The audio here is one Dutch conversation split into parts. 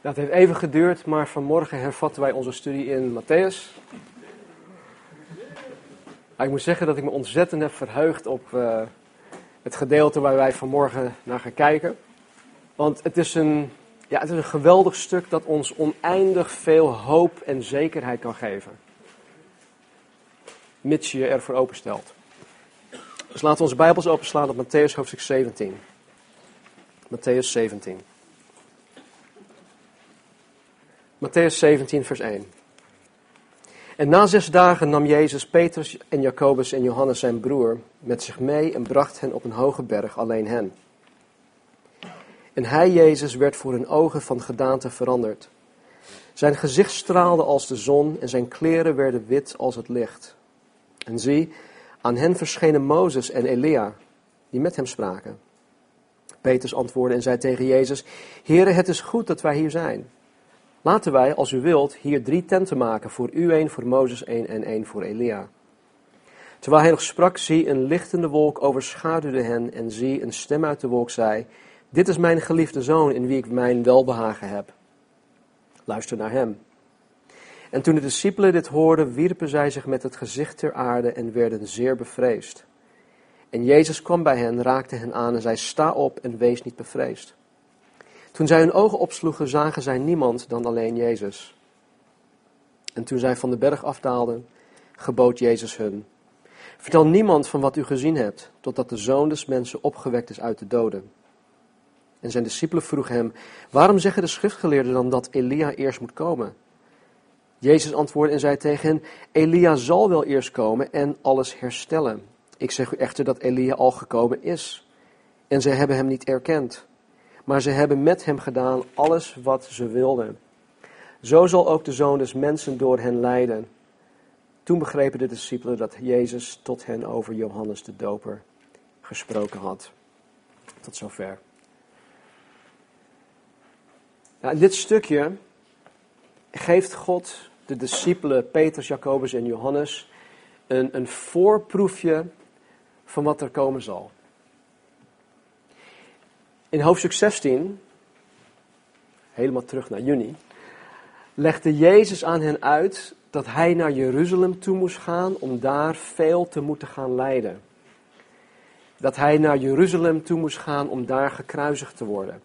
Dat heeft even geduurd, maar vanmorgen hervatten wij onze studie in Matthäus. ik moet zeggen dat ik me ontzettend heb verheugd op uh, het gedeelte waar wij vanmorgen naar gaan kijken. Want het is, een, ja, het is een geweldig stuk dat ons oneindig veel hoop en zekerheid kan geven. Mits je je ervoor openstelt. Dus laten we onze Bijbels openslaan op Matthäus hoofdstuk 17. Matthäus 17. Matthäus 17, vers 1. En na zes dagen nam Jezus Petrus en Jacobus en Johannes zijn broer met zich mee en bracht hen op een hoge berg, alleen hen. En hij, Jezus, werd voor hun ogen van gedaante veranderd. Zijn gezicht straalde als de zon en zijn kleren werden wit als het licht. En zie, aan hen verschenen Mozes en Elia, die met hem spraken. Petrus antwoordde en zei tegen Jezus, Heere, het is goed dat wij hier zijn. Laten wij, als u wilt, hier drie tenten maken, voor u één, voor Mozes één en één voor Elia. Terwijl hij nog sprak, zie een lichtende wolk overschaduwde hen en zie een stem uit de wolk zei, dit is mijn geliefde zoon in wie ik mijn welbehagen heb. Luister naar hem. En toen de discipelen dit hoorden, wierpen zij zich met het gezicht ter aarde en werden zeer bevreesd. En Jezus kwam bij hen, raakte hen aan en zei, sta op en wees niet bevreesd. Toen zij hun ogen opsloegen, zagen zij niemand dan alleen Jezus. En toen zij van de berg afdaalden, gebood Jezus hun: Vertel niemand van wat u gezien hebt, totdat de zoon des mensen opgewekt is uit de doden. En zijn discipelen vroegen hem: Waarom zeggen de schriftgeleerden dan dat Elia eerst moet komen? Jezus antwoordde en zei tegen hen: Elia zal wel eerst komen en alles herstellen. Ik zeg u echter dat Elia al gekomen is. En zij hebben hem niet erkend maar ze hebben met hem gedaan alles wat ze wilden. Zo zal ook de zoon des mensen door hen leiden. Toen begrepen de discipelen dat Jezus tot hen over Johannes de Doper gesproken had. Tot zover. Nou, in dit stukje geeft God de discipelen Petrus, Jacobus en Johannes een, een voorproefje van wat er komen zal. In hoofdstuk 16, helemaal terug naar juni, legde Jezus aan hen uit dat hij naar Jeruzalem toe moest gaan om daar veel te moeten gaan lijden. Dat hij naar Jeruzalem toe moest gaan om daar gekruisigd te worden.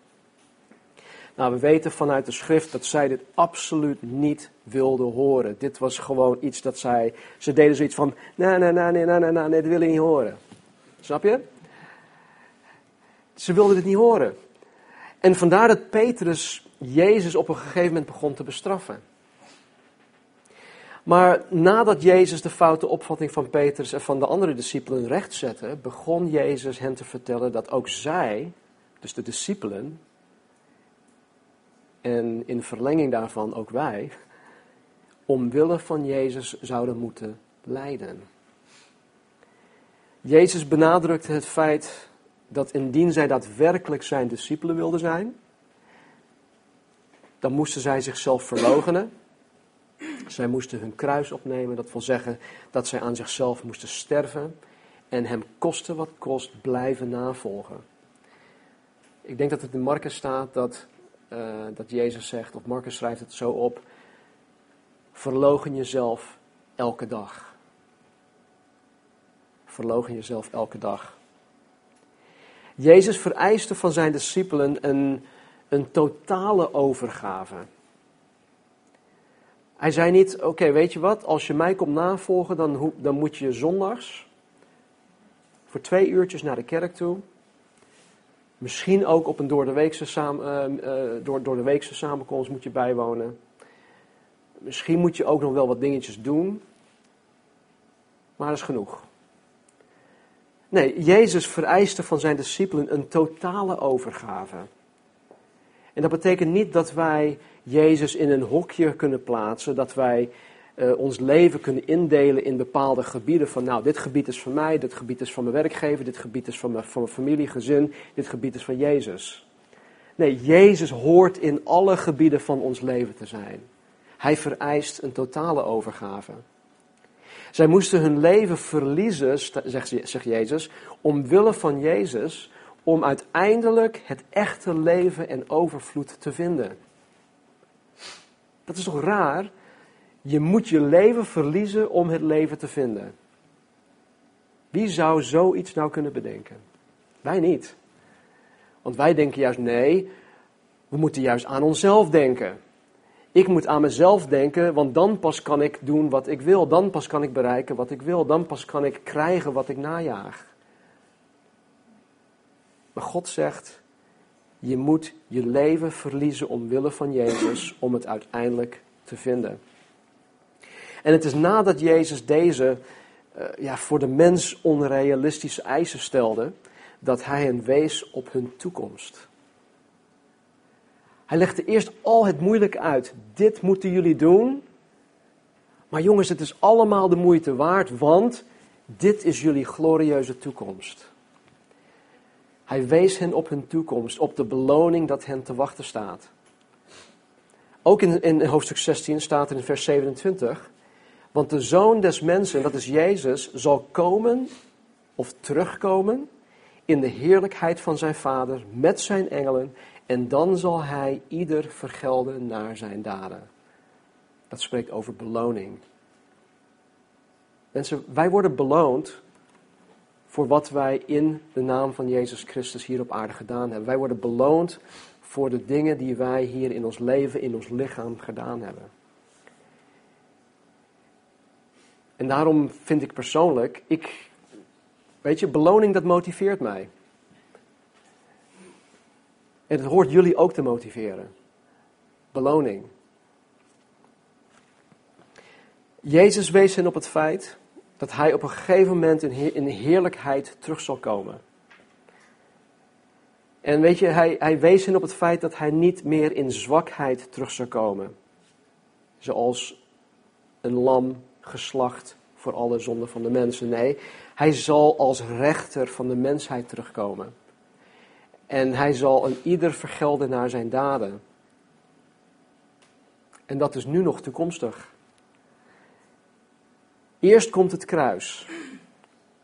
Nou, we weten vanuit de schrift dat zij dit absoluut niet wilden horen. Dit was gewoon iets dat zij, ze deden zoiets van, nee, nee, nee, nee, nee, nee, nee, dit wil ik niet horen. Snap je? Ze wilden het niet horen. En vandaar dat Petrus Jezus op een gegeven moment begon te bestraffen. Maar nadat Jezus de foute opvatting van Petrus en van de andere discipelen rechtzette, begon Jezus hen te vertellen dat ook zij, dus de discipelen, en in verlenging daarvan ook wij, omwille van Jezus zouden moeten lijden. Jezus benadrukte het feit dat indien zij daadwerkelijk zijn discipelen wilden zijn, dan moesten zij zichzelf verloochenen. Zij moesten hun kruis opnemen, dat wil zeggen dat zij aan zichzelf moesten sterven en hem koste wat kost blijven navolgen. Ik denk dat het in Marcus staat dat, uh, dat Jezus zegt, of Marcus schrijft het zo op, verlogen jezelf elke dag. Verlogen jezelf elke dag. Jezus vereiste van zijn discipelen een, een totale overgave. Hij zei niet, oké, weet je wat, als je mij komt navolgen, dan, dan moet je zondags voor twee uurtjes naar de kerk toe. Misschien ook op een door de weekse, samen, uh, door, door de weekse samenkomst moet je bijwonen. Misschien moet je ook nog wel wat dingetjes doen. Maar dat is genoeg. Nee, Jezus vereiste van zijn discipelen een totale overgave. En dat betekent niet dat wij Jezus in een hokje kunnen plaatsen, dat wij uh, ons leven kunnen indelen in bepaalde gebieden. Van nou, dit gebied is van mij, dit gebied is van mijn werkgever, dit gebied is van mijn, van mijn familie, gezin, dit gebied is van Jezus. Nee, Jezus hoort in alle gebieden van ons leven te zijn. Hij vereist een totale overgave. Zij moesten hun leven verliezen, zegt Jezus, omwille van Jezus, om uiteindelijk het echte leven en overvloed te vinden. Dat is toch raar? Je moet je leven verliezen om het leven te vinden. Wie zou zoiets nou kunnen bedenken? Wij niet. Want wij denken juist nee, we moeten juist aan onszelf denken. Ik moet aan mezelf denken, want dan pas kan ik doen wat ik wil. Dan pas kan ik bereiken wat ik wil. Dan pas kan ik krijgen wat ik najaag. Maar God zegt, je moet je leven verliezen omwille van Jezus om het uiteindelijk te vinden. En het is nadat Jezus deze uh, ja, voor de mens onrealistische eisen stelde, dat hij hen wees op hun toekomst. Hij legde eerst al het moeilijke uit. Dit moeten jullie doen. Maar jongens, het is allemaal de moeite waard, want dit is jullie glorieuze toekomst. Hij wees hen op hun toekomst, op de beloning dat hen te wachten staat. Ook in, in hoofdstuk 16 staat er in vers 27, want de zoon des mensen, dat is Jezus, zal komen of terugkomen in de heerlijkheid van zijn Vader met zijn engelen en dan zal hij ieder vergelden naar zijn daden. Dat spreekt over beloning. Mensen, wij worden beloond voor wat wij in de naam van Jezus Christus hier op aarde gedaan hebben. Wij worden beloond voor de dingen die wij hier in ons leven, in ons lichaam gedaan hebben. En daarom vind ik persoonlijk, ik, weet je, beloning dat motiveert mij. En het hoort jullie ook te motiveren. Beloning. Jezus wees hen op het feit dat hij op een gegeven moment in heerlijkheid terug zal komen. En weet je, hij, hij wees hen op het feit dat hij niet meer in zwakheid terug zal komen. Zoals een lam geslacht voor alle zonden van de mensen. Nee, hij zal als rechter van de mensheid terugkomen. En hij zal een ieder vergelden naar zijn daden. En dat is nu nog toekomstig. Eerst komt het kruis.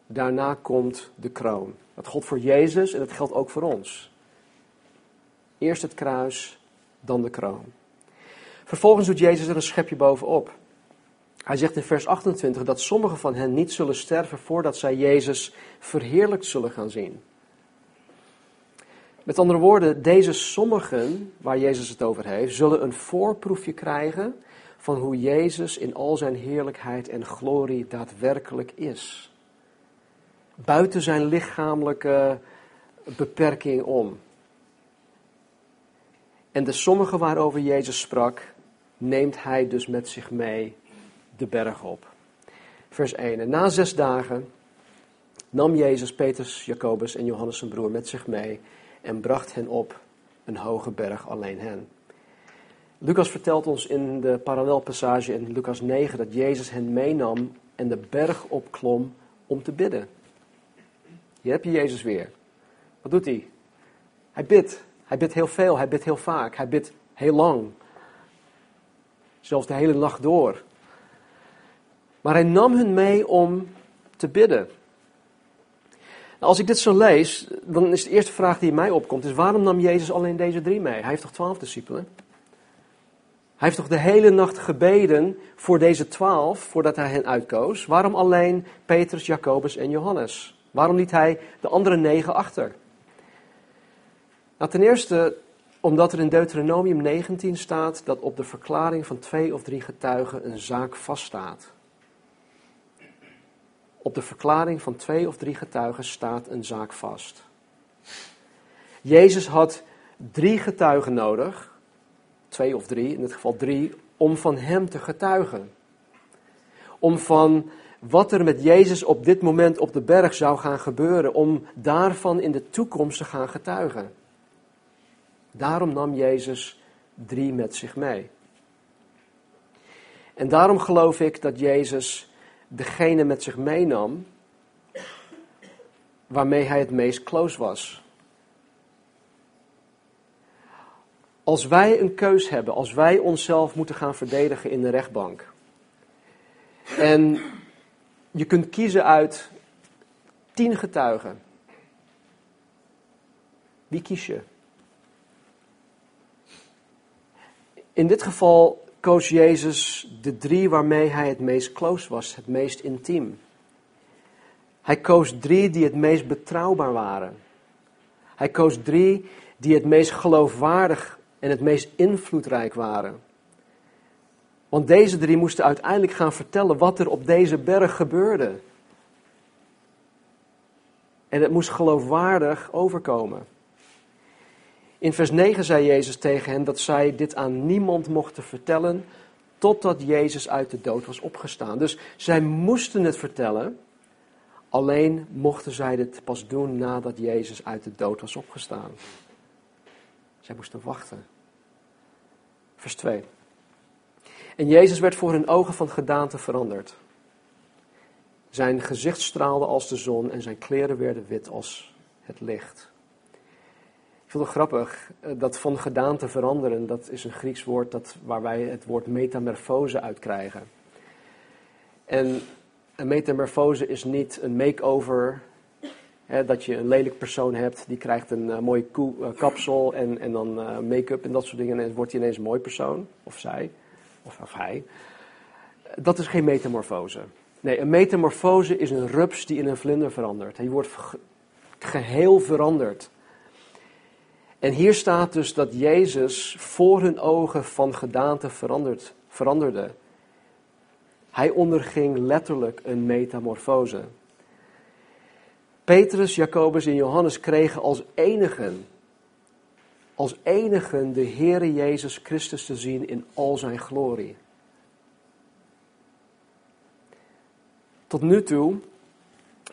Daarna komt de kroon. Dat geldt voor Jezus en dat geldt ook voor ons. Eerst het kruis, dan de kroon. Vervolgens doet Jezus er een schepje bovenop. Hij zegt in vers 28 dat sommigen van hen niet zullen sterven voordat zij Jezus verheerlijkt zullen gaan zien. Met andere woorden, deze sommigen, waar Jezus het over heeft, zullen een voorproefje krijgen van hoe Jezus in al zijn heerlijkheid en glorie daadwerkelijk is. Buiten zijn lichamelijke beperking om. En de sommigen waarover Jezus sprak, neemt hij dus met zich mee de berg op. Vers 1. En na zes dagen nam Jezus Petrus, Jacobus en Johannes zijn broer met zich mee en bracht hen op een hoge berg, alleen hen. Lucas vertelt ons in de parallelpassage in Lucas 9 dat Jezus hen meenam en de berg opklom om te bidden. Hier heb je Jezus weer. Wat doet hij? Hij bidt. Hij bidt heel veel, hij bidt heel vaak, hij bidt heel lang. Zelfs de hele nacht door. Maar hij nam hen mee om te bidden. Als ik dit zo lees, dan is de eerste vraag die in mij opkomt, is waarom nam Jezus alleen deze drie mee? Hij heeft toch twaalf discipelen? Hij heeft toch de hele nacht gebeden voor deze twaalf, voordat hij hen uitkoos? Waarom alleen Petrus, Jacobus en Johannes? Waarom liet hij de andere negen achter? Nou, ten eerste omdat er in Deuteronomium 19 staat dat op de verklaring van twee of drie getuigen een zaak vaststaat. Op de verklaring van twee of drie getuigen staat een zaak vast. Jezus had drie getuigen nodig, twee of drie, in dit geval drie, om van hem te getuigen. Om van wat er met Jezus op dit moment op de berg zou gaan gebeuren, om daarvan in de toekomst te gaan getuigen. Daarom nam Jezus drie met zich mee. En daarom geloof ik dat Jezus degene met zich meenam waarmee hij het meest close was. Als wij een keus hebben, als wij onszelf moeten gaan verdedigen in de rechtbank. En je kunt kiezen uit tien getuigen. Wie kies je? In dit geval koos Jezus de drie waarmee hij het meest close was, het meest intiem. Hij koos drie die het meest betrouwbaar waren. Hij koos drie die het meest geloofwaardig en het meest invloedrijk waren. Want deze drie moesten uiteindelijk gaan vertellen wat er op deze berg gebeurde. En het moest geloofwaardig overkomen. In vers 9 zei Jezus tegen hen dat zij dit aan niemand mochten vertellen totdat Jezus uit de dood was opgestaan. Dus zij moesten het vertellen, alleen mochten zij dit pas doen nadat Jezus uit de dood was opgestaan. Zij moesten wachten. Vers 2. En Jezus werd voor hun ogen van gedaante veranderd. Zijn gezicht straalde als de zon en zijn kleren werden wit als het licht. Ik vind het grappig, eh, dat van gedaante veranderen, dat is een Grieks woord dat, waar wij het woord metamorfose uit krijgen. En een metamorfose is niet een makeover, hè, dat je een lelijk persoon hebt, die krijgt een uh, mooie uh, kapsel en, en dan make-up en dat soort dingen en wordt hij ineens een mooi persoon, of zij, of, of hij. Dat is geen metamorfose. Nee, een metamorfose is een rups die in een vlinder verandert. Hij wordt geheel veranderd. En hier staat dus dat Jezus voor hun ogen van gedaante veranderd, veranderde. Hij onderging letterlijk een metamorfose. Petrus, Jacobus en Johannes kregen als enigen, als enigen de Heere Jezus Christus te zien in al zijn glorie. Tot nu toe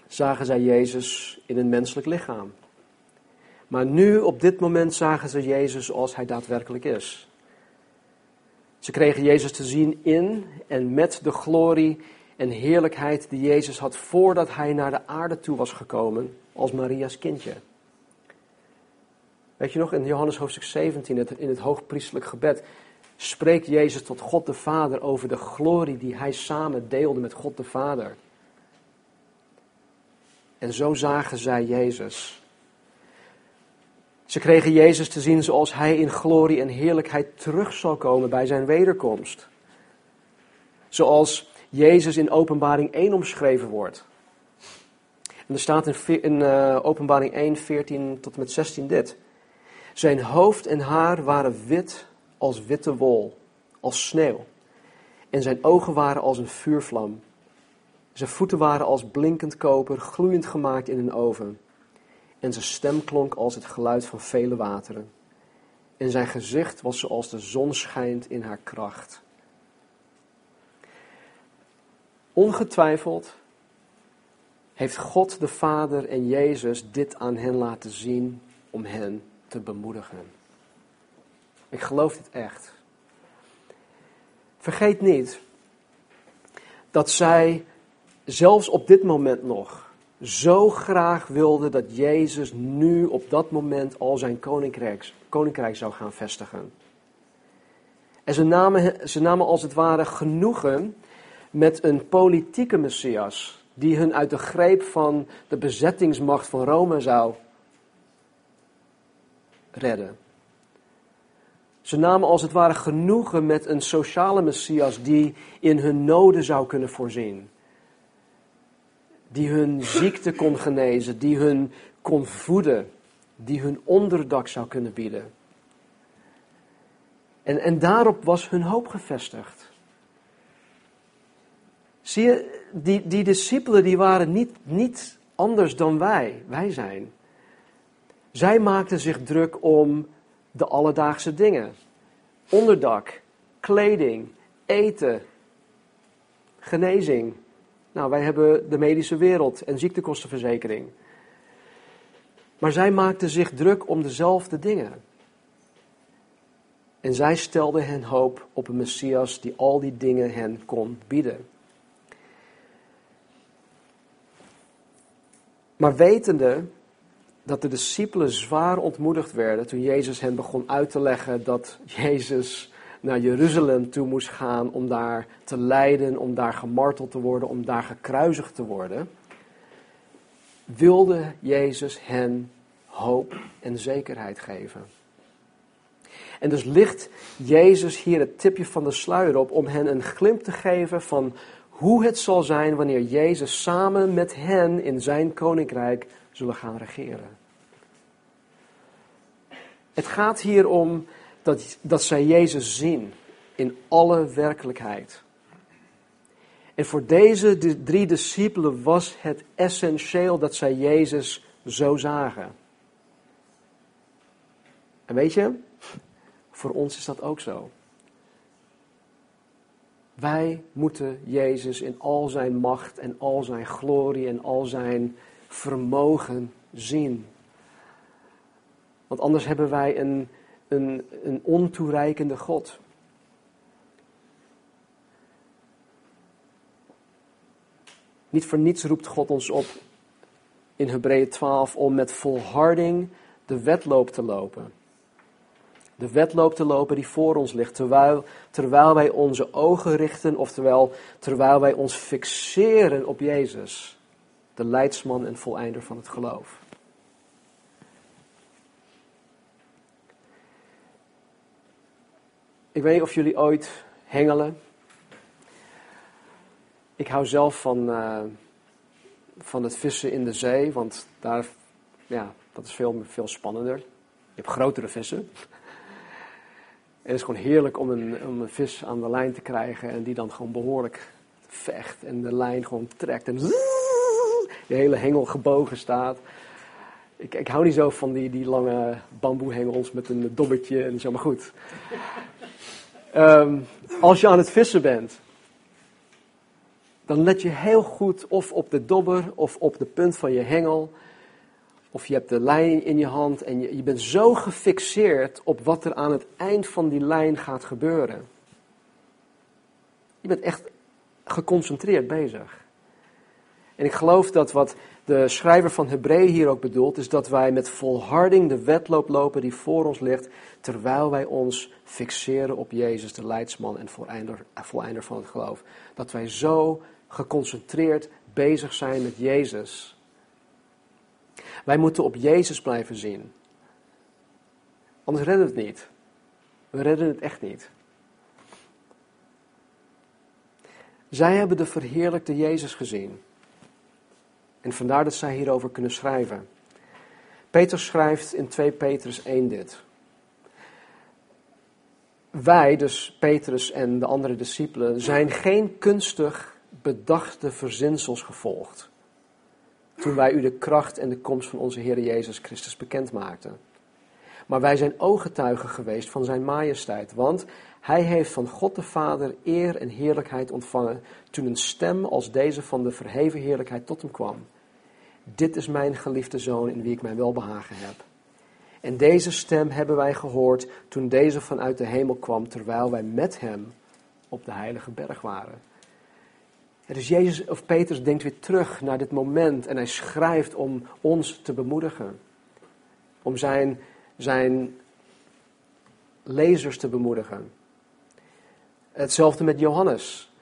zagen zij Jezus in een menselijk lichaam. Maar nu, op dit moment, zagen ze Jezus zoals hij daadwerkelijk is. Ze kregen Jezus te zien in en met de glorie en heerlijkheid die Jezus had voordat hij naar de aarde toe was gekomen als Maria's kindje. Weet je nog, in Johannes hoofdstuk 17, in het hoogpriestelijk gebed, spreekt Jezus tot God de Vader over de glorie die hij samen deelde met God de Vader. En zo zagen zij Jezus. Ze kregen Jezus te zien zoals hij in glorie en heerlijkheid terug zal komen bij zijn wederkomst. Zoals Jezus in Openbaring 1 omschreven wordt. En er staat in, in uh, Openbaring 1, 14 tot en met 16 dit. Zijn hoofd en haar waren wit als witte wol, als sneeuw. En zijn ogen waren als een vuurvlam. Zijn voeten waren als blinkend koper, gloeiend gemaakt in een oven. En zijn stem klonk als het geluid van vele wateren. En zijn gezicht was zoals de zon schijnt in haar kracht. Ongetwijfeld heeft God de Vader en Jezus dit aan hen laten zien om hen te bemoedigen. Ik geloof dit echt. Vergeet niet dat zij zelfs op dit moment nog zo graag wilden dat Jezus nu op dat moment al zijn koninkrijk, koninkrijk zou gaan vestigen. En ze namen, ze namen als het ware genoegen met een politieke Messias die hun uit de greep van de bezettingsmacht van Rome zou redden. Ze namen als het ware genoegen met een sociale Messias die in hun noden zou kunnen voorzien die hun ziekte kon genezen, die hun kon voeden, die hun onderdak zou kunnen bieden. En, en daarop was hun hoop gevestigd. Zie je, die, die discipelen die waren niet, niet anders dan wij, wij zijn. Zij maakten zich druk om de alledaagse dingen. Onderdak, kleding, eten, genezing, nou, wij hebben de medische wereld en ziektekostenverzekering. Maar zij maakten zich druk om dezelfde dingen. En zij stelden hen hoop op een Messias die al die dingen hen kon bieden. Maar wetende dat de discipelen zwaar ontmoedigd werden toen Jezus hen begon uit te leggen dat Jezus naar Jeruzalem toe moest gaan om daar te lijden, om daar gemarteld te worden, om daar gekruisigd te worden, wilde Jezus hen hoop en zekerheid geven. En dus ligt Jezus hier het tipje van de sluier op om hen een glimp te geven van hoe het zal zijn wanneer Jezus samen met hen in zijn koninkrijk zullen gaan regeren. Het gaat hier om dat, dat zij Jezus zien in alle werkelijkheid. En voor deze drie discipelen was het essentieel dat zij Jezus zo zagen. En weet je, voor ons is dat ook zo. Wij moeten Jezus in al zijn macht en al zijn glorie en al zijn vermogen zien. Want anders hebben wij een, een, een ontoereikende God. Niet voor niets roept God ons op in Hebreeën 12 om met volharding de wedloop te lopen. De wedloop te lopen die voor ons ligt, terwijl, terwijl wij onze ogen richten, oftewel terwijl wij ons fixeren op Jezus, de leidsman en voleinder van het geloof. Ik weet niet of jullie ooit hengelen. Ik hou zelf van, uh, van het vissen in de zee, want daar, ja, dat is veel, veel spannender. Je hebt grotere vissen. En het is gewoon heerlijk om een, om een vis aan de lijn te krijgen en die dan gewoon behoorlijk vecht en de lijn gewoon trekt en de hele hengel gebogen staat. Ik, ik hou niet zo van die, die lange bamboehengels met een dobbertje en zo, maar goed. Um, als je aan het vissen bent, dan let je heel goed of op de dobber of op de punt van je hengel. Of je hebt de lijn in je hand en je, je bent zo gefixeerd op wat er aan het eind van die lijn gaat gebeuren. Je bent echt geconcentreerd bezig. En ik geloof dat wat de schrijver van Hebreeën hier ook bedoelt, is dat wij met volharding de wedloop lopen die voor ons ligt, terwijl wij ons fixeren op Jezus, de leidsman en voleinder, voleinder van het geloof. Dat wij zo geconcentreerd bezig zijn met Jezus. Wij moeten op Jezus blijven zien. Anders redden we het niet. We redden het echt niet. Zij hebben de verheerlijkte Jezus gezien. En vandaar dat zij hierover kunnen schrijven. Peter schrijft in 2 Petrus 1 dit. Wij, dus Petrus en de andere discipelen, zijn geen kunstig bedachte verzinsels gevolgd. Toen wij u de kracht en de komst van onze Heer Jezus Christus bekend maakten. Maar wij zijn ooggetuigen geweest van zijn majesteit, want hij heeft van God de Vader eer en heerlijkheid ontvangen toen een stem als deze van de verheven heerlijkheid tot hem kwam. Dit is mijn geliefde zoon in wie ik mijn welbehagen heb. En deze stem hebben wij gehoord toen deze vanuit de hemel kwam, terwijl wij met hem op de heilige berg waren. dus Jezus of Petrus denkt weer terug naar dit moment en hij schrijft om ons te bemoedigen. Om zijn, zijn lezers te bemoedigen. Hetzelfde met Johannes.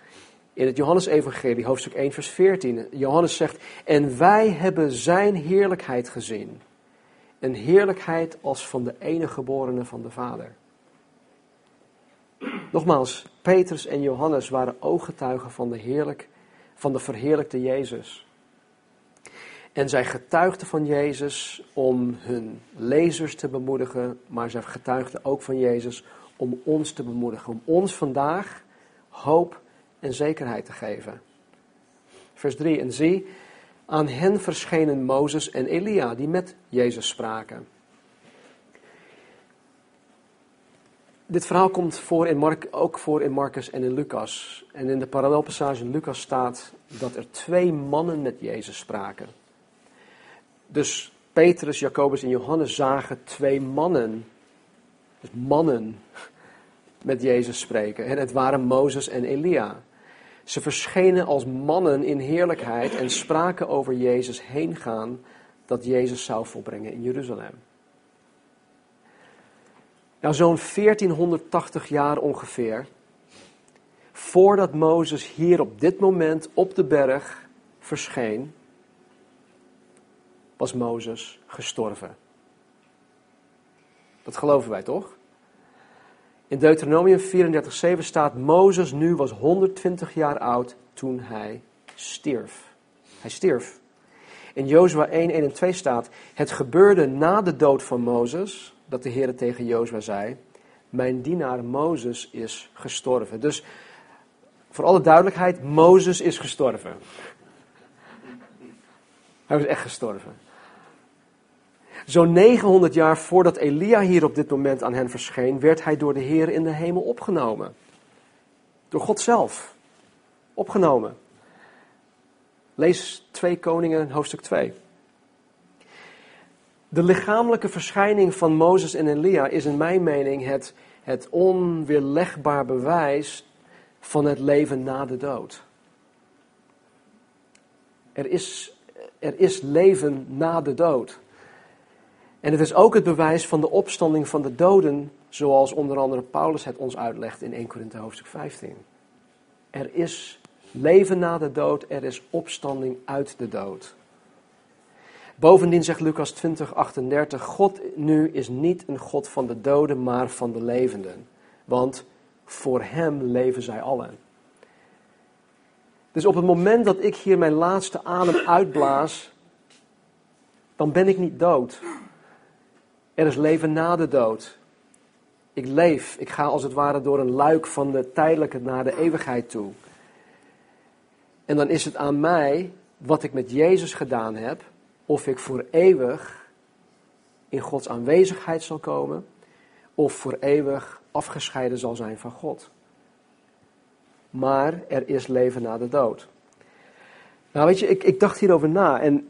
In het Johannesevangelie, hoofdstuk 1, vers 14. Johannes zegt, en wij hebben zijn heerlijkheid gezien. Een heerlijkheid als van de enige geborene van de Vader. Nogmaals, Petrus en Johannes waren ooggetuigen van de, heerlijk, van de verheerlijkte Jezus. En zij getuigden van Jezus om hun lezers te bemoedigen, maar zij getuigden ook van Jezus om ons te bemoedigen, om ons vandaag hoop en zekerheid te geven. Vers 3, en zie, aan hen verschenen Mozes en Elia, die met Jezus spraken. Dit verhaal komt voor in Mark, ook voor in Marcus en in Lucas. En in de parallelpassage in Lucas staat dat er twee mannen met Jezus spraken. Dus Petrus, Jacobus en Johannes zagen twee mannen, dus mannen, met Jezus spreken. En het waren Mozes en Elia. Ze verschenen als mannen in heerlijkheid en spraken over Jezus heen gaan dat Jezus zou volbrengen in Jeruzalem. Nou, zo'n 1480 jaar ongeveer, voordat Mozes hier op dit moment op de berg verscheen, was Mozes gestorven. Dat geloven wij toch? In Deuteronomium 34:7 staat: Mozes nu was 120 jaar oud toen hij stierf. Hij stierf. In Jozua 1, 1 en 2 staat: Het gebeurde na de dood van Mozes dat de Heer tegen Jozua zei: Mijn dienaar Mozes is gestorven. Dus voor alle duidelijkheid, Mozes is gestorven. Hij was echt gestorven. Zo'n 900 jaar voordat Elia hier op dit moment aan hen verscheen, werd hij door de Heer in de hemel opgenomen. Door God zelf. Opgenomen. Lees 2 Koningen, hoofdstuk 2. De lichamelijke verschijning van Mozes en Elia is in mijn mening het, het onweerlegbaar bewijs van het leven na de dood. Er is, er is leven na de dood. En het is ook het bewijs van de opstanding van de doden, zoals onder andere Paulus het ons uitlegt in 1 Korinthe hoofdstuk 15. Er is leven na de dood, er is opstanding uit de dood. Bovendien zegt Lucas 20, 38, God nu is niet een God van de doden, maar van de levenden. Want voor hem leven zij allen. Dus op het moment dat ik hier mijn laatste adem uitblaas, dan ben ik niet dood. Er is leven na de dood. Ik leef, ik ga als het ware door een luik van de tijdelijke naar de eeuwigheid toe. En dan is het aan mij wat ik met Jezus gedaan heb, of ik voor eeuwig in Gods aanwezigheid zal komen, of voor eeuwig afgescheiden zal zijn van God. Maar er is leven na de dood. Nou weet je, ik, ik dacht hierover na en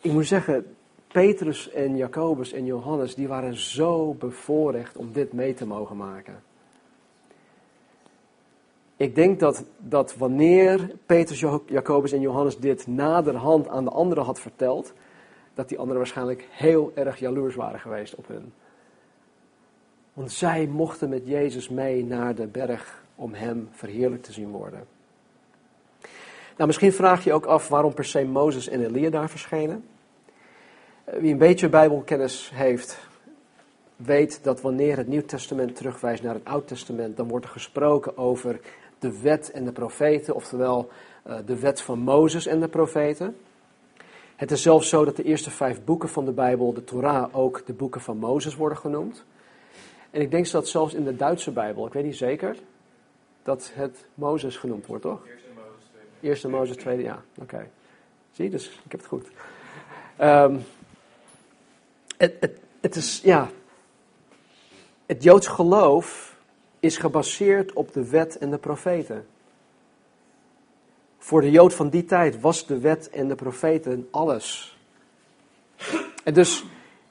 ik moet zeggen, Petrus en Jacobus en Johannes, die waren zo bevoorrecht om dit mee te mogen maken. Ik denk dat, dat wanneer Petrus, Jacobus en Johannes dit naderhand aan de anderen had verteld, dat die anderen waarschijnlijk heel erg jaloers waren geweest op hun. Want zij mochten met Jezus mee naar de berg om hem verheerlijkt te zien worden. Nou, misschien vraag je ook af waarom per se Mozes en Elia daar verschenen. Eh, wie een beetje Bijbelkennis heeft, weet dat wanneer het Nieuw Testament terugwijst naar het Oud Testament, dan wordt er gesproken over de wet en de profeten, oftewel uh, de wet van Mozes en de profeten. Het is zelfs zo dat de eerste vijf boeken van de Bijbel, de Torah, ook de boeken van Mozes worden genoemd. En ik denk dat zelfs in de Duitse Bijbel, ik weet niet zeker, dat het Mozes genoemd wordt, toch? Eerste Mozes, tweede. Eerste Mozes, tweede, ja. Oké. Zie, dus ik heb het goed. Um, het, het, is, ja, het Joods geloof is gebaseerd op de wet en de profeten. Voor de Jood van die tijd was de wet en de profeten alles. En dus,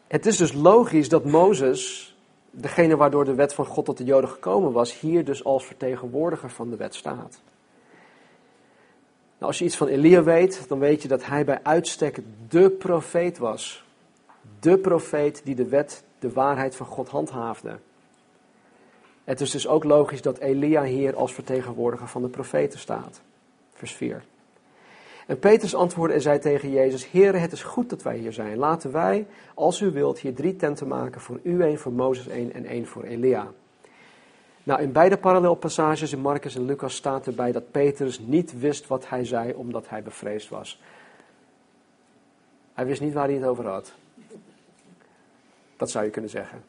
het is dus logisch dat Mozes, degene waardoor de wet van God tot de Joden gekomen was, hier dus als vertegenwoordiger van de wet staat. Nou, als je iets van Elia weet, dan weet je dat hij bij uitstek de profeet was de profeet die de wet, de waarheid van God handhaafde. Het is dus ook logisch dat Elia hier als vertegenwoordiger van de profeten staat. Vers 4. En Petrus antwoordde en zei tegen Jezus: Heere, het is goed dat wij hier zijn. Laten wij, als u wilt, hier drie tenten maken: voor u één, voor Mozes één en één voor Elia. Nou, in beide parallelpassages in Marcus en Lucas staat erbij dat Petrus niet wist wat hij zei omdat hij bevreesd was. Hij wist niet waar hij het over had. Dat zou je kunnen zeggen.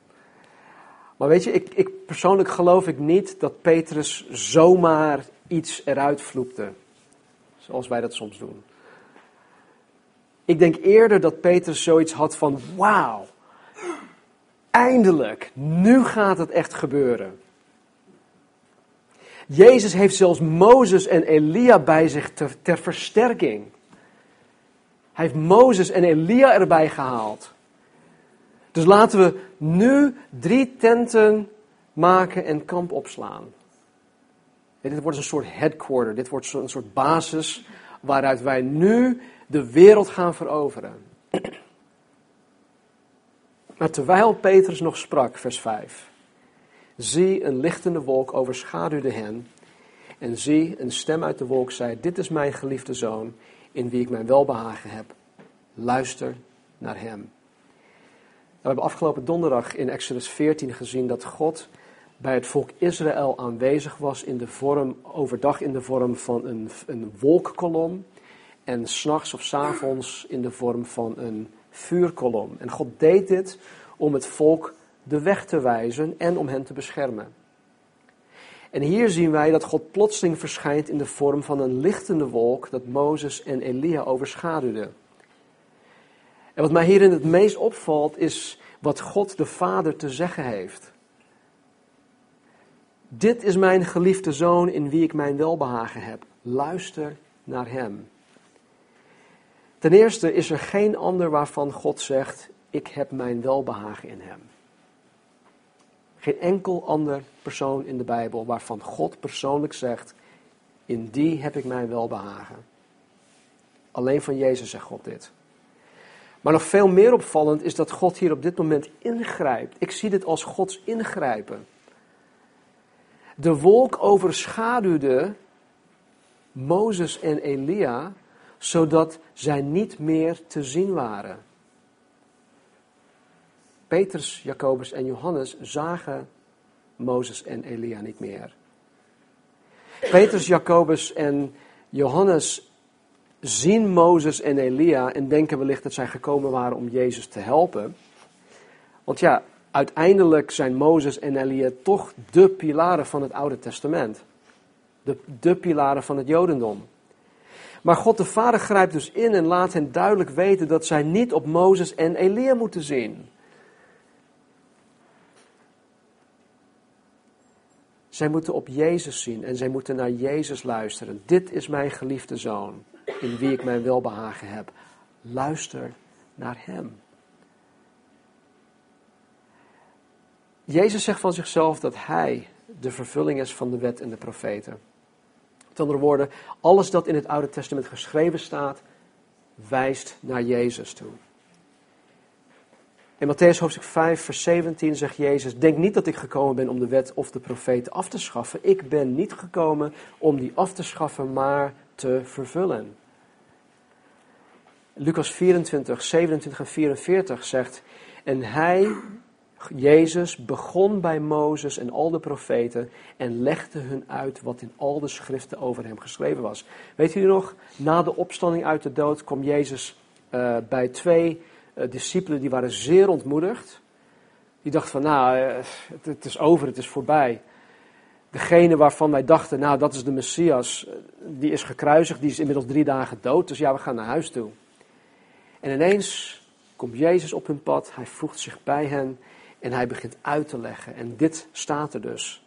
Maar weet je, ik, ik, persoonlijk geloof ik niet dat Petrus zomaar iets eruit vloekte. Zoals wij dat soms doen. Ik denk eerder dat Petrus zoiets had van: wauw, eindelijk, nu gaat het echt gebeuren. Jezus heeft zelfs Mozes en Elia bij zich ter, ter versterking. Hij heeft Mozes en Elia erbij gehaald. Dus laten we nu drie tenten maken en kamp opslaan. dit wordt een soort headquarter, dit wordt een soort basis waaruit wij nu de wereld gaan veroveren. Maar terwijl Petrus nog sprak, vers 5, zie een lichtende wolk overschaduwde hen en zie een stem uit de wolk zei, dit is mijn geliefde zoon in wie ik mijn welbehagen heb. Luister naar hem. We hebben afgelopen donderdag in Exodus 14 gezien dat God bij het volk Israël aanwezig was in de vorm, overdag in de vorm van een, een wolkkolom en s'nachts of s avonds in de vorm van een vuurkolom. En God deed dit om het volk de weg te wijzen en om hen te beschermen. En hier zien wij dat God plotseling verschijnt in de vorm van een lichtende wolk dat Mozes en Elia overschaduwde. En wat mij hierin het meest opvalt is wat God de Vader te zeggen heeft. Dit is mijn geliefde zoon in wie ik mijn welbehagen heb. Luister naar hem. Ten eerste is er geen ander waarvan God zegt: Ik heb mijn welbehagen in hem. Geen enkel ander persoon in de Bijbel waarvan God persoonlijk zegt: In die heb ik mijn welbehagen. Alleen van Jezus zegt God dit. Maar nog veel meer opvallend is dat God hier op dit moment ingrijpt. Ik zie dit als Gods ingrijpen. De wolk overschaduwde Mozes en Elia, zodat zij niet meer te zien waren. Petrus, Jacobus en Johannes zagen Mozes en Elia niet meer. Petrus, Jacobus en Johannes zien Mozes en Elia en denken wellicht dat zij gekomen waren om Jezus te helpen. Want ja, uiteindelijk zijn Mozes en Elia toch de pilaren van het Oude Testament. De, de pilaren van het Jodendom. Maar God de Vader grijpt dus in en laat hen duidelijk weten dat zij niet op Mozes en Elia moeten zien. Zij moeten op Jezus zien en zij moeten naar Jezus luisteren. Dit is mijn geliefde zoon, in wie ik mijn welbehagen heb. Luister naar Hem. Jezus zegt van zichzelf dat Hij de vervulling is van de wet en de profeten. Met andere woorden, alles dat in het Oude Testament geschreven staat, wijst naar Jezus toe. In Matthäus hoofdstuk 5, vers 17 zegt Jezus: Denk niet dat ik gekomen ben om de wet of de profeten af te schaffen. Ik ben niet gekomen om die af te schaffen, maar te vervullen. Lucas 24, 27 en 44 zegt: En hij, Jezus, begon bij Mozes en al de profeten en legde hun uit wat in al de schriften over hem geschreven was. Weet u nog, na de opstanding uit de dood kwam Jezus uh, bij twee uh, discipelen die waren zeer ontmoedigd. Die dachten van, nou, het, het, is over, het is voorbij. Degene waarvan wij dachten, nou, dat is de Messias, die is gekruisigd, die is inmiddels drie dagen dood, dus ja, we gaan naar huis toe. En ineens komt Jezus op hun pad, hij voegt zich bij hen en hij begint uit te leggen. En dit staat er dus.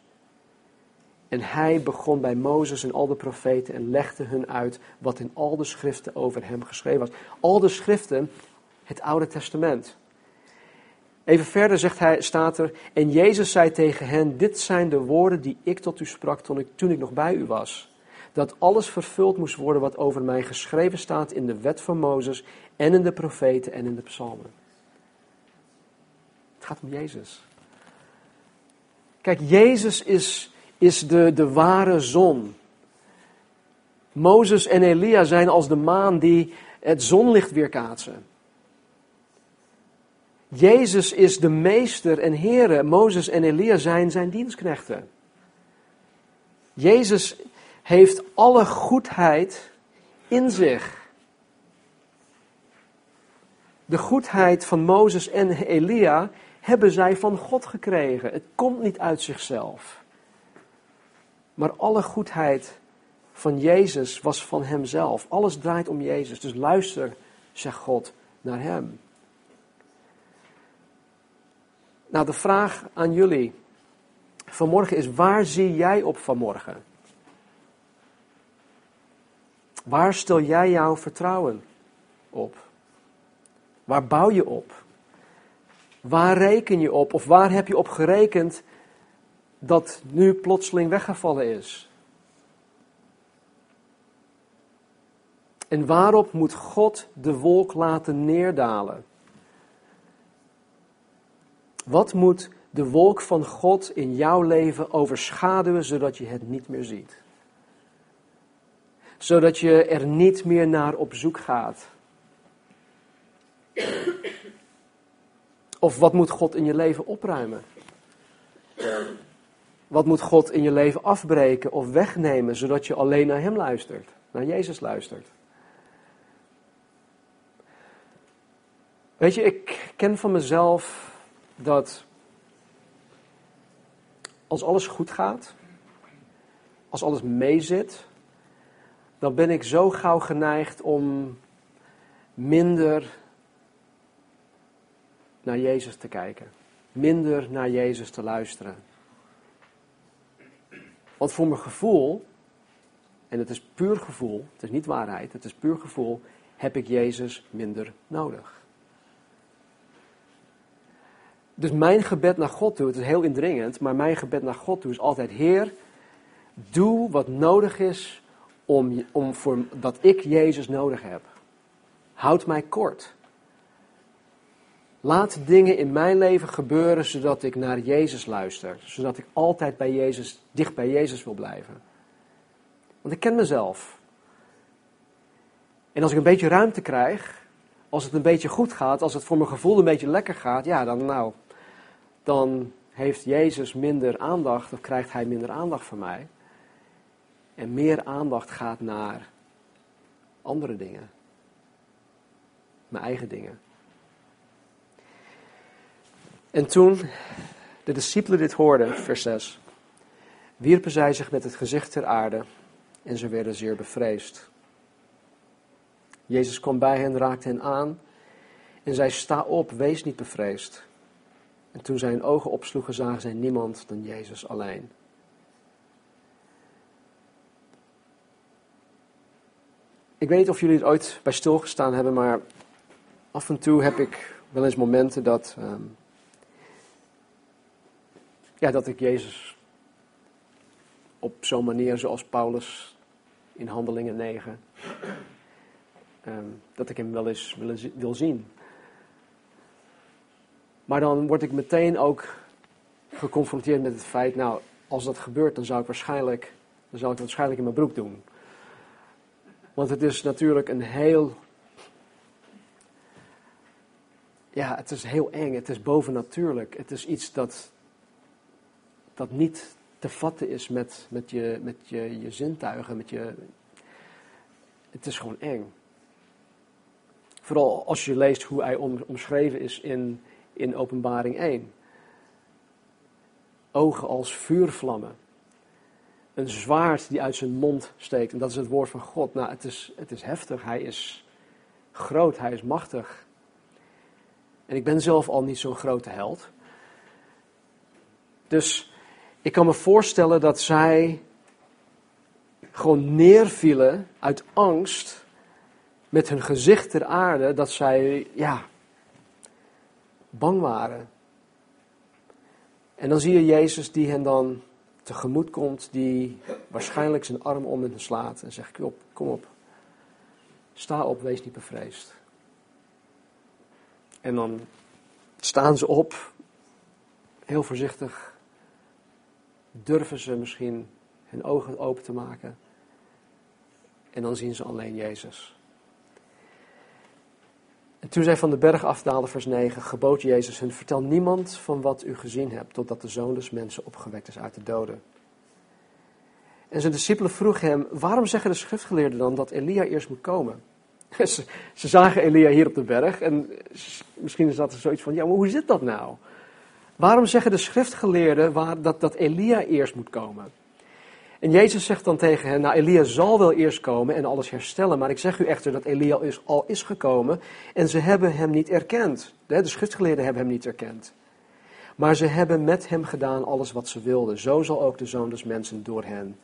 En hij begon bij Mozes en al de profeten en legde hun uit wat in al de schriften over hem geschreven was. Al de schriften het Oude Testament. Even verder zegt hij, staat er, en Jezus zei tegen hen, dit zijn de woorden die ik tot u sprak toen ik, toen ik nog bij u was. Dat alles vervuld moest worden wat over mij geschreven staat in de wet van Mozes en in de profeten en in de psalmen. Het gaat om Jezus. Kijk, Jezus is, is de, de ware zon. Mozes en Elia zijn als de maan die het zonlicht weerkaatsen. Jezus is de meester en Heere. Mozes en Elia zijn zijn dienstknechten. Jezus heeft alle goedheid in zich. De goedheid van Mozes en Elia hebben zij van God gekregen. Het komt niet uit zichzelf. Maar alle goedheid van Jezus was van Hemzelf. Alles draait om Jezus. Dus luister, zegt God, naar Hem. Nou, de vraag aan jullie vanmorgen is: waar zie jij op vanmorgen? Waar stel jij jouw vertrouwen op? Waar bouw je op? Waar reken je op? Of waar heb je op gerekend dat nu plotseling weggevallen is? En waarop moet God de wolk laten neerdalen? Wat moet de wolk van God in jouw leven overschaduwen zodat je het niet meer ziet? Zodat je er niet meer naar op zoek gaat. Of wat moet God in je leven opruimen? Wat moet God in je leven afbreken of wegnemen, zodat je alleen naar Hem luistert, naar Jezus luistert? Weet je, ik ken van mezelf dat als alles goed gaat, als alles meezit, dan ben ik zo gauw geneigd om minder naar Jezus te kijken. Minder naar Jezus te luisteren. Want voor mijn gevoel, en het is puur gevoel, het is niet waarheid, het is puur gevoel, heb ik Jezus minder nodig. Dus mijn gebed naar God toe, het is heel indringend, maar mijn gebed naar God toe is altijd: Heer, doe wat nodig is om, om voor, dat ik Jezus nodig heb. Houd mij kort. Laat dingen in mijn leven gebeuren zodat ik naar Jezus luister. Zodat ik altijd bij Jezus, dicht bij Jezus wil blijven. Want ik ken mezelf. En als ik een beetje ruimte krijg, als het een beetje goed gaat, als het voor mijn gevoel een beetje lekker gaat, ja, dan nou, dan heeft Jezus minder aandacht of krijgt hij minder aandacht van mij. En meer aandacht gaat naar andere dingen. Mijn eigen dingen. En toen de discipelen dit hoorden, vers 6, wierpen zij zich met het gezicht ter aarde en ze werden zeer bevreesd. Jezus kwam bij hen, raakte hen aan en zei: Sta op, wees niet bevreesd. En toen zij hun ogen opsloegen, zagen zij niemand dan Jezus alleen. Ik weet niet of jullie er ooit bij stilgestaan hebben, maar af en toe heb ik wel eens momenten dat, ehm, ja, dat ik Jezus op zo'n manier zoals Paulus in Handelingen 9, ehm, dat ik hem wel eens wil zien. Maar dan word ik meteen ook geconfronteerd met het feit, nou, als dat gebeurt, dan zou ik waarschijnlijk, dan zou ik waarschijnlijk in mijn broek doen. Want het is natuurlijk een heel, ja, het is heel eng, het is bovennatuurlijk. Het is iets dat, dat niet te vatten is met, met, je, met je, je zintuigen, met je, het is gewoon eng. Vooral als je leest hoe hij omschreven is in in Openbaring 1. Ogen als vuurvlammen. Een zwaard die uit zijn mond steekt. En dat is het woord van God. Nou, het is, het is heftig. Hij is groot. Hij is machtig. En ik ben zelf al niet zo'n grote held. Dus ik kan me voorstellen dat zij gewoon neervielen uit angst met hun gezicht ter aarde. Dat zij, ja, bang waren. En dan zie je Jezus die hen dan tegemoet komt, die waarschijnlijk zijn arm om hen slaat en zegt, kom op, kom op, sta op, wees niet bevreesd. En dan staan ze op, heel voorzichtig, durven ze misschien hun ogen open te maken. En dan zien ze alleen Jezus. En toen zij van de berg afdaalden, vers 9, gebood Jezus hun, vertel niemand van wat u gezien hebt, totdat de Zoon des Mensen opgewekt is uit de doden. En zijn discipelen vroegen hem, waarom zeggen de schriftgeleerden dan dat Elia eerst moet komen? ze, zagen Elia hier op de berg en misschien is dat er zoiets van, ja, maar hoe zit dat nou? Waarom zeggen de schriftgeleerden waar, dat, dat Elia eerst moet komen? En Jezus zegt dan tegen hen, nou Elia zal wel eerst komen en alles herstellen, maar ik zeg u echter dat Elia is, al is gekomen en ze hebben hem niet erkend. De, de schriftgeleerden hebben hem niet erkend. Maar ze hebben met hem gedaan alles wat ze wilden. Zo zal ook de zoon des mensen door hen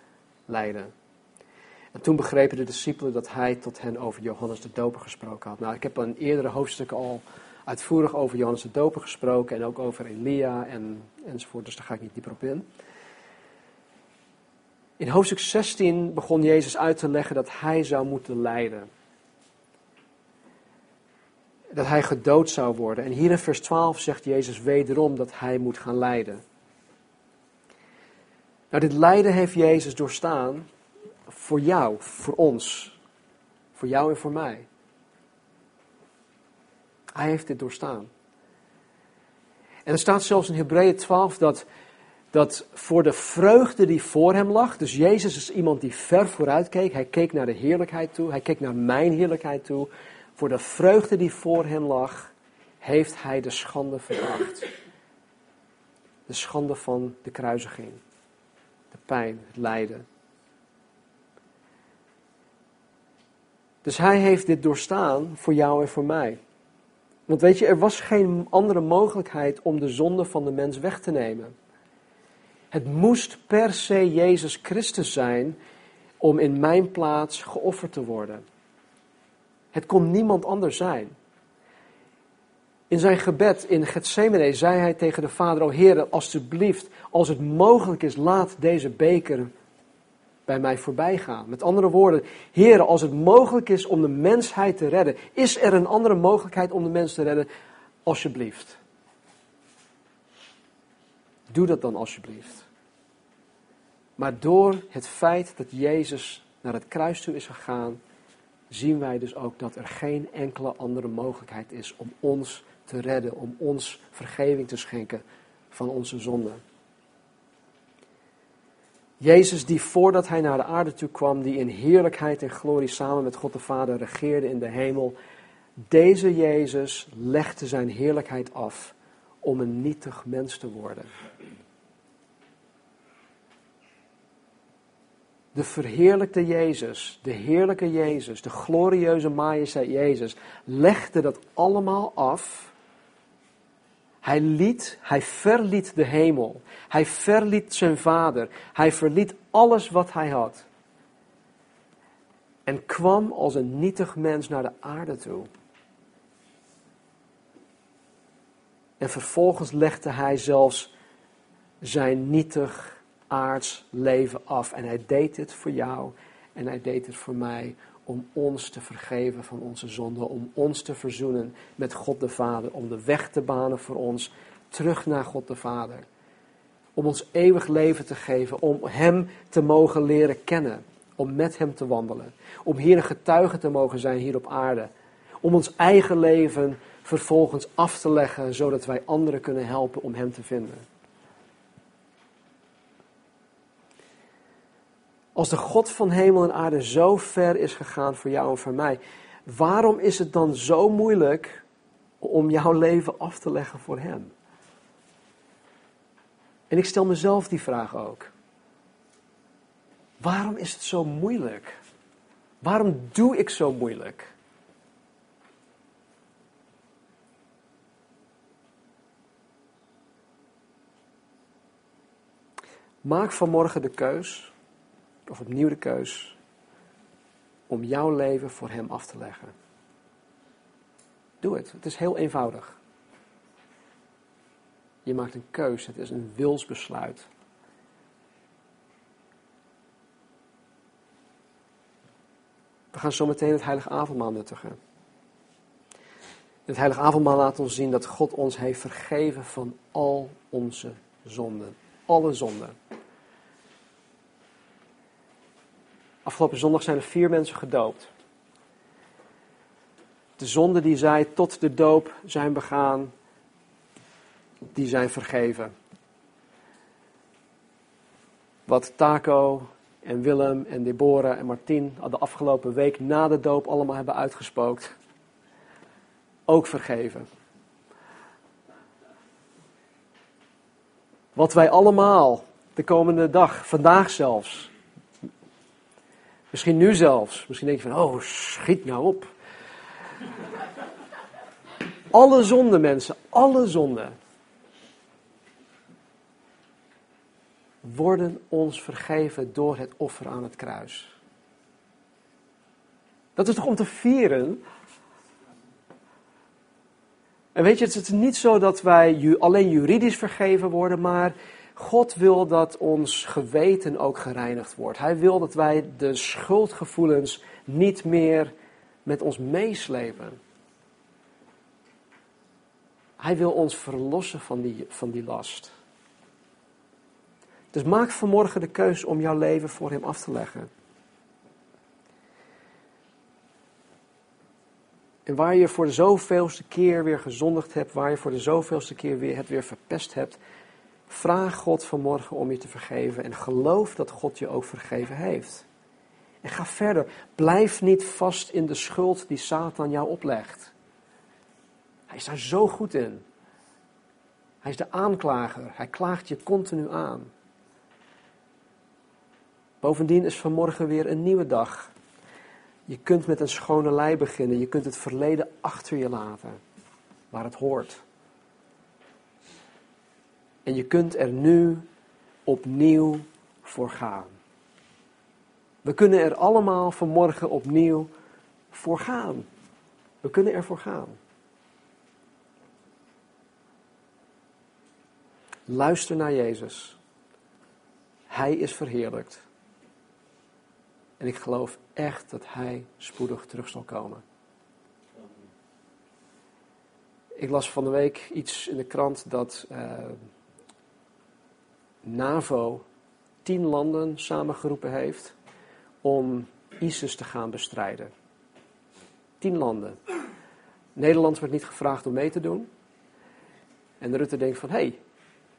leiden. En toen begrepen de discipelen dat hij tot hen over Johannes de Doper gesproken had. Nou, ik heb in eerdere hoofdstukken al uitvoerig over Johannes de Doper gesproken en ook over Elia en, enzovoort, dus daar ga ik niet dieper op in. In hoofdstuk 16 begon Jezus uit te leggen dat hij zou moeten lijden. Dat hij gedood zou worden. En hier in vers 12 zegt Jezus wederom dat hij moet gaan lijden. Nou, dit lijden heeft Jezus doorstaan voor jou, voor ons. Voor jou en voor mij. Hij heeft dit doorstaan. En er staat zelfs in Hebreeën 12 dat dat voor de vreugde die voor hem lag, dus Jezus is iemand die ver vooruit keek, hij keek naar de heerlijkheid toe, hij keek naar mijn heerlijkheid toe, voor de vreugde die voor hem lag, heeft hij de schande veracht. De schande van de kruisiging, de pijn, het lijden. Dus hij heeft dit doorstaan voor jou en voor mij. Want weet je, er was geen andere mogelijkheid om de zonde van de mens weg te nemen. Het moest per se Jezus Christus zijn om in mijn plaats geofferd te worden. Het kon niemand anders zijn. In zijn gebed in Gethsemane zei hij tegen de Vader, o Heer, alstublieft, als het mogelijk is, laat deze beker bij mij voorbij gaan. Met andere woorden, Heer, als het mogelijk is om de mensheid te redden, is er een andere mogelijkheid om de mens te redden? Alsjeblieft. Doe dat dan alsjeblieft. Maar door het feit dat Jezus naar het kruis toe is gegaan, zien wij dus ook dat er geen enkele andere mogelijkheid is om ons te redden, om ons vergeving te schenken van onze zonden. Jezus die voordat hij naar de aarde toe kwam, die in heerlijkheid en glorie samen met God de Vader regeerde in de hemel, deze Jezus legde zijn heerlijkheid af om een nietig mens te worden. De verheerlijkte Jezus, de heerlijke Jezus, de glorieuze majesteit Jezus, legde dat allemaal af hij liet, hij verliet de hemel. Hij verliet zijn vader. Hij verliet alles wat hij had. En kwam als een nietig mens naar de aarde toe. En vervolgens legde hij zelfs zijn nietig aards leven af. En hij deed het voor jou en hij deed het voor mij om ons te vergeven van onze zonden, om ons te verzoenen met God de Vader, om de weg te banen voor ons terug naar God de Vader. Om ons eeuwig leven te geven, om Hem te mogen leren kennen, om met Hem te wandelen, om hier een getuige te mogen zijn hier op aarde, om ons eigen leven vervolgens af te leggen, zodat wij anderen kunnen helpen om Hem te vinden. Als de God van hemel en aarde zo ver is gegaan voor jou en voor mij, waarom is het dan zo moeilijk om jouw leven af te leggen voor Hem? En ik stel mezelf die vraag ook. Waarom is het zo moeilijk? Waarom doe ik zo moeilijk? Maak vanmorgen de keus of opnieuw de keus om jouw leven voor Hem af te leggen. Doe het. Het is heel eenvoudig. Je maakt een keus. Het is een wilsbesluit. We gaan zo meteen het heilige avondmaal nuttigen. Het heilige avondmaal laat ons zien dat God ons heeft vergeven van al onze zonden. Alle zonden. Afgelopen zondag zijn er vier mensen gedoopt. De zonden die zij tot de doop zijn begaan, die zijn vergeven. Wat Taco en Willem en Deborah en Martien de afgelopen week na de doop allemaal hebben uitgespookt, ook vergeven. Wat wij allemaal de komende dag, vandaag zelfs, Misschien nu zelfs. Misschien denk je van, oh, schiet nou op. Alle zonden, mensen, alle zonden. Worden ons vergeven door het offer aan het kruis. Dat is toch om te vieren? En weet je, het is niet zo dat wij alleen juridisch vergeven worden, maar God wil dat ons geweten ook gereinigd wordt. Hij wil dat wij de schuldgevoelens niet meer met ons meeslepen. Hij wil ons verlossen van die, van die last. Dus maak vanmorgen de keus om jouw leven voor Hem af te leggen. En waar je voor de zoveelste keer weer gezondigd hebt, waar je voor de zoveelste keer weer het weer verpest hebt, Vraag God vanmorgen om je te vergeven en geloof dat God je ook vergeven heeft. En ga verder. Blijf niet vast in de schuld die Satan jou oplegt. Hij is daar zo goed in. Hij is de aanklager. Hij klaagt je continu aan. Bovendien is vanmorgen weer een nieuwe dag. Je kunt met een schone lei beginnen. Je kunt het verleden achter je laten, waar het hoort. En je kunt er nu opnieuw voor gaan. We kunnen er allemaal vanmorgen opnieuw voor gaan. We kunnen ervoor gaan. Luister naar Jezus. Hij is verheerlijkt. En ik geloof echt dat Hij spoedig terug zal komen. Ik las van de week iets in de krant dat uh, NAVO tien landen samengeroepen heeft om ISIS te gaan bestrijden. Tien landen. Nederland werd niet gevraagd om mee te doen. En Rutte denkt van, hé, hey,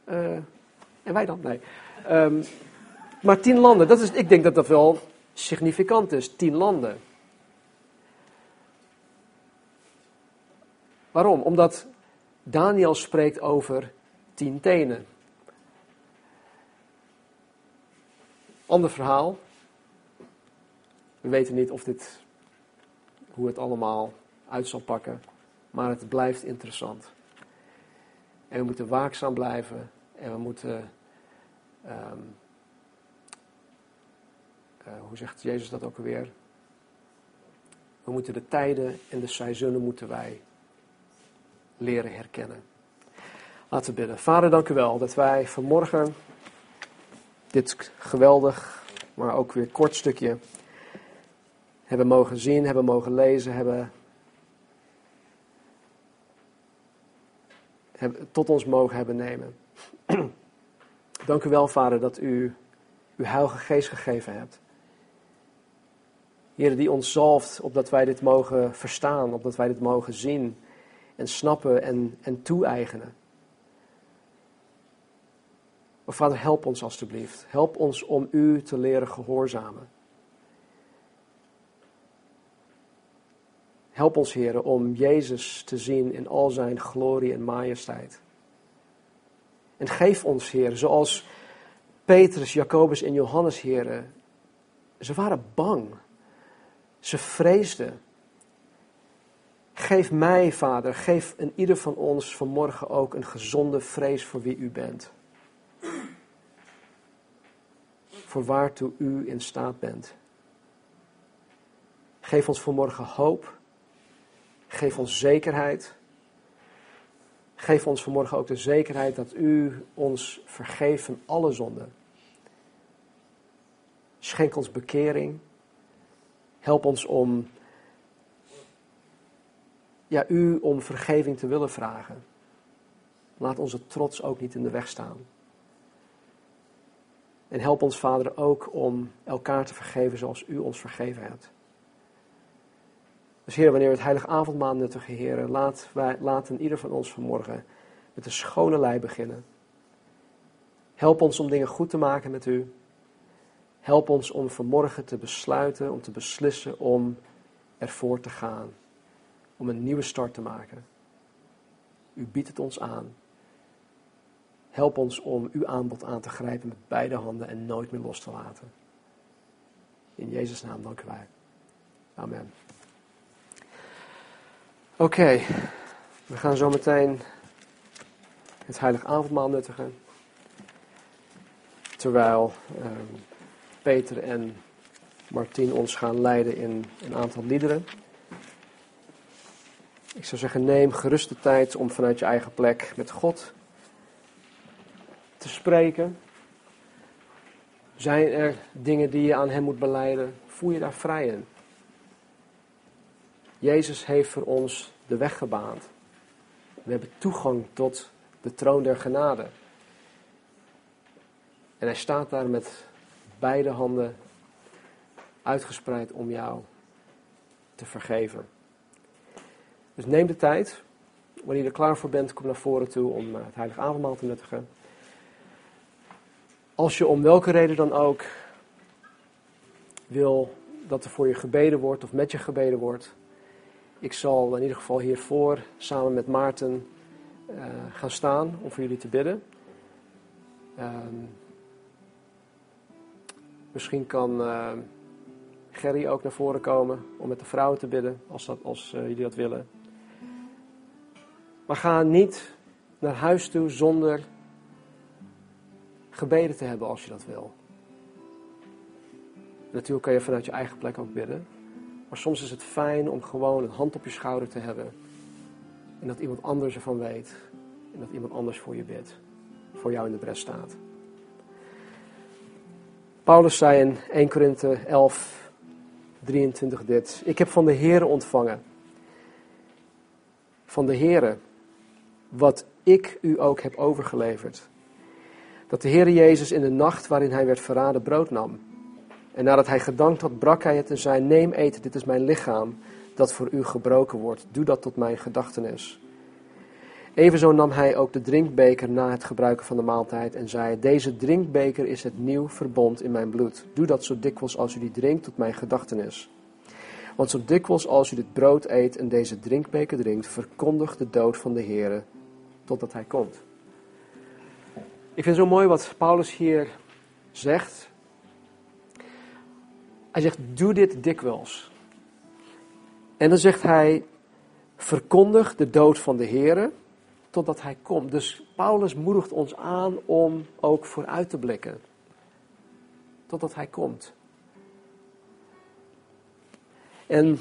uh, en wij dan? Nee. Um, maar tien landen, dat is, ik denk dat dat wel significant is. Tien landen. Waarom? Omdat Daniel spreekt over tien tenen. Ander verhaal. We weten niet of dit, hoe het allemaal uit zal pakken, maar het blijft interessant. En we moeten waakzaam blijven en we moeten, um, uh, hoe zegt Jezus dat ook alweer? We moeten de tijden en de seizoenen moeten wij leren herkennen. Laten we bidden. Vader, dank u wel dat wij vanmorgen dit geweldig, maar ook weer kort stukje hebben mogen zien, hebben mogen lezen, hebben, hebben tot ons mogen hebben nemen. Dank u wel, Vader, dat u uw Heilige Geest gegeven hebt. Heer, die ons zalft, opdat wij dit mogen verstaan, opdat wij dit mogen zien en snappen en, en toe-eigenen. Maar Vader, help ons alstublieft. Help ons om u te leren gehoorzamen. Help ons, Heer, om Jezus te zien in al zijn glorie en majesteit. En geef ons, Heer, zoals Petrus, Jacobus en Johannes, Heer, ze waren bang. Ze vreesden. Geef mij, Vader, geef in ieder van ons vanmorgen ook een gezonde vrees voor wie u bent. Voor waartoe u in staat bent. Geef ons vanmorgen hoop Geef ons zekerheid. Geef ons vanmorgen ook de zekerheid dat u ons vergeeft van alle zonden. Schenk ons bekering. Help ons om ja, u om vergeving te willen vragen. Laat onze trots ook niet in de weg staan. En help ons, Vader, ook om elkaar te vergeven zoals u ons vergeven hebt. Dus Heer, wanneer we het heilige avondmaal nuttigen, Heer, laat, wij, laten ieder van ons vanmorgen met een schone lei beginnen. Help ons om dingen goed te maken met U. Help ons om vanmorgen te besluiten, om te beslissen om ervoor te gaan. Om een nieuwe start te maken. U biedt het ons aan. Help ons om uw aanbod aan te grijpen met beide handen en nooit meer los te laten. In Jezus' naam dank u wij. Amen. Oké, we gaan zo meteen het heilig avondmaal nuttigen. Terwijl uh, Peter en Martien ons gaan leiden in een aantal liederen. Ik zou zeggen, neem gerust de tijd om vanuit je eigen plek met God te spreken. Zijn er dingen die je aan Hem moet beleiden? Voel je daar vrij in? Jezus heeft voor ons de weg gebaand. We hebben toegang tot de troon der genade. En hij staat daar met beide handen uitgespreid om jou te vergeven. Dus neem de tijd. Wanneer je er klaar voor bent, kom naar voren toe om eh, het heilige avondmaal te nuttigen. Als je om welke reden dan ook wil dat er voor je gebeden wordt of met je gebeden wordt, ik zal in ieder geval hiervoor samen met Maarten uh, gaan staan om voor jullie te bidden. Ehm, misschien kan uh, Gerry ook naar voren komen om met de vrouwen te bidden, als, dat, als uh, jullie dat willen. Maar ga niet naar huis toe zonder gebeden te hebben als je dat wil. Natuurlijk kan je vanuit je eigen plek ook bidden. Maar soms is het fijn om gewoon een hand op je schouder te hebben. En dat iemand anders ervan weet. En dat iemand anders voor je bidt. Voor jou in de bres staat. Paulus zei in 1 Korinthe 11, 23 dit. Ik heb van de Heere ontvangen. Van de Heere. Wat ik u ook heb overgeleverd. Dat de Heere Jezus in de nacht waarin hij werd verraden brood nam. En nadat hij gedankt had, brak hij het en zei: Neem eten, dit is mijn lichaam, dat voor u gebroken wordt. Doe dat tot mijn gedachtenis. Evenzo nam hij ook de drinkbeker na het gebruiken van de maaltijd en zei: Deze drinkbeker is het nieuw verbond in mijn bloed. Doe dat zo dikwijls als u die drinkt tot mijn gedachtenis. Want zo dikwijls als u dit brood eet en deze drinkbeker drinkt, verkondigt de dood van de Heer totdat hij komt. Ik vind het zo mooi wat Paulus hier zegt. Hij zegt, doe dit dikwijls. En dan zegt hij, verkondig de dood van de Heer totdat hij komt. Dus Paulus moedigt ons aan om ook vooruit te blikken. Totdat hij komt. En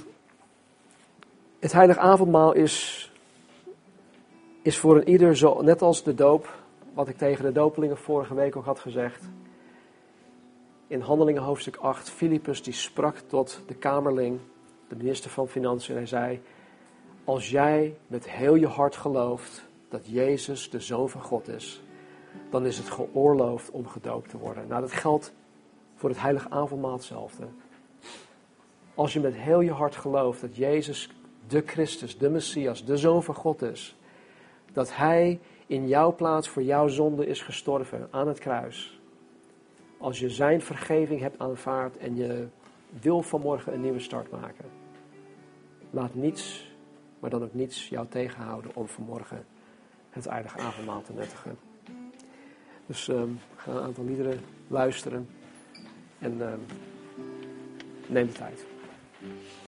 het heilige avondmaal is, is voor een ieder zo, net als de doop, wat ik tegen de dopelingen vorige week ook had gezegd in Handelingen hoofdstuk 8, Filippus die sprak tot de Kamerling, de minister van Financiën, en hij zei, als jij met heel je hart gelooft dat Jezus de Zoon van God is, dan is het geoorloofd om gedoopt te worden. Nou, dat geldt voor het heilige avondmaal hetzelfde. Als je met heel je hart gelooft dat Jezus de Christus, de Messias, de Zoon van God is, dat Hij in jouw plaats voor jouw zonde is gestorven aan het kruis, als je zijn vergeving hebt aanvaard en je wil vanmorgen een nieuwe start maken. Laat niets, maar dan ook niets jou tegenhouden om vanmorgen het aardige avondmaal te nuttigen. Dus um, ga een aantal liederen luisteren en um, neem de tijd.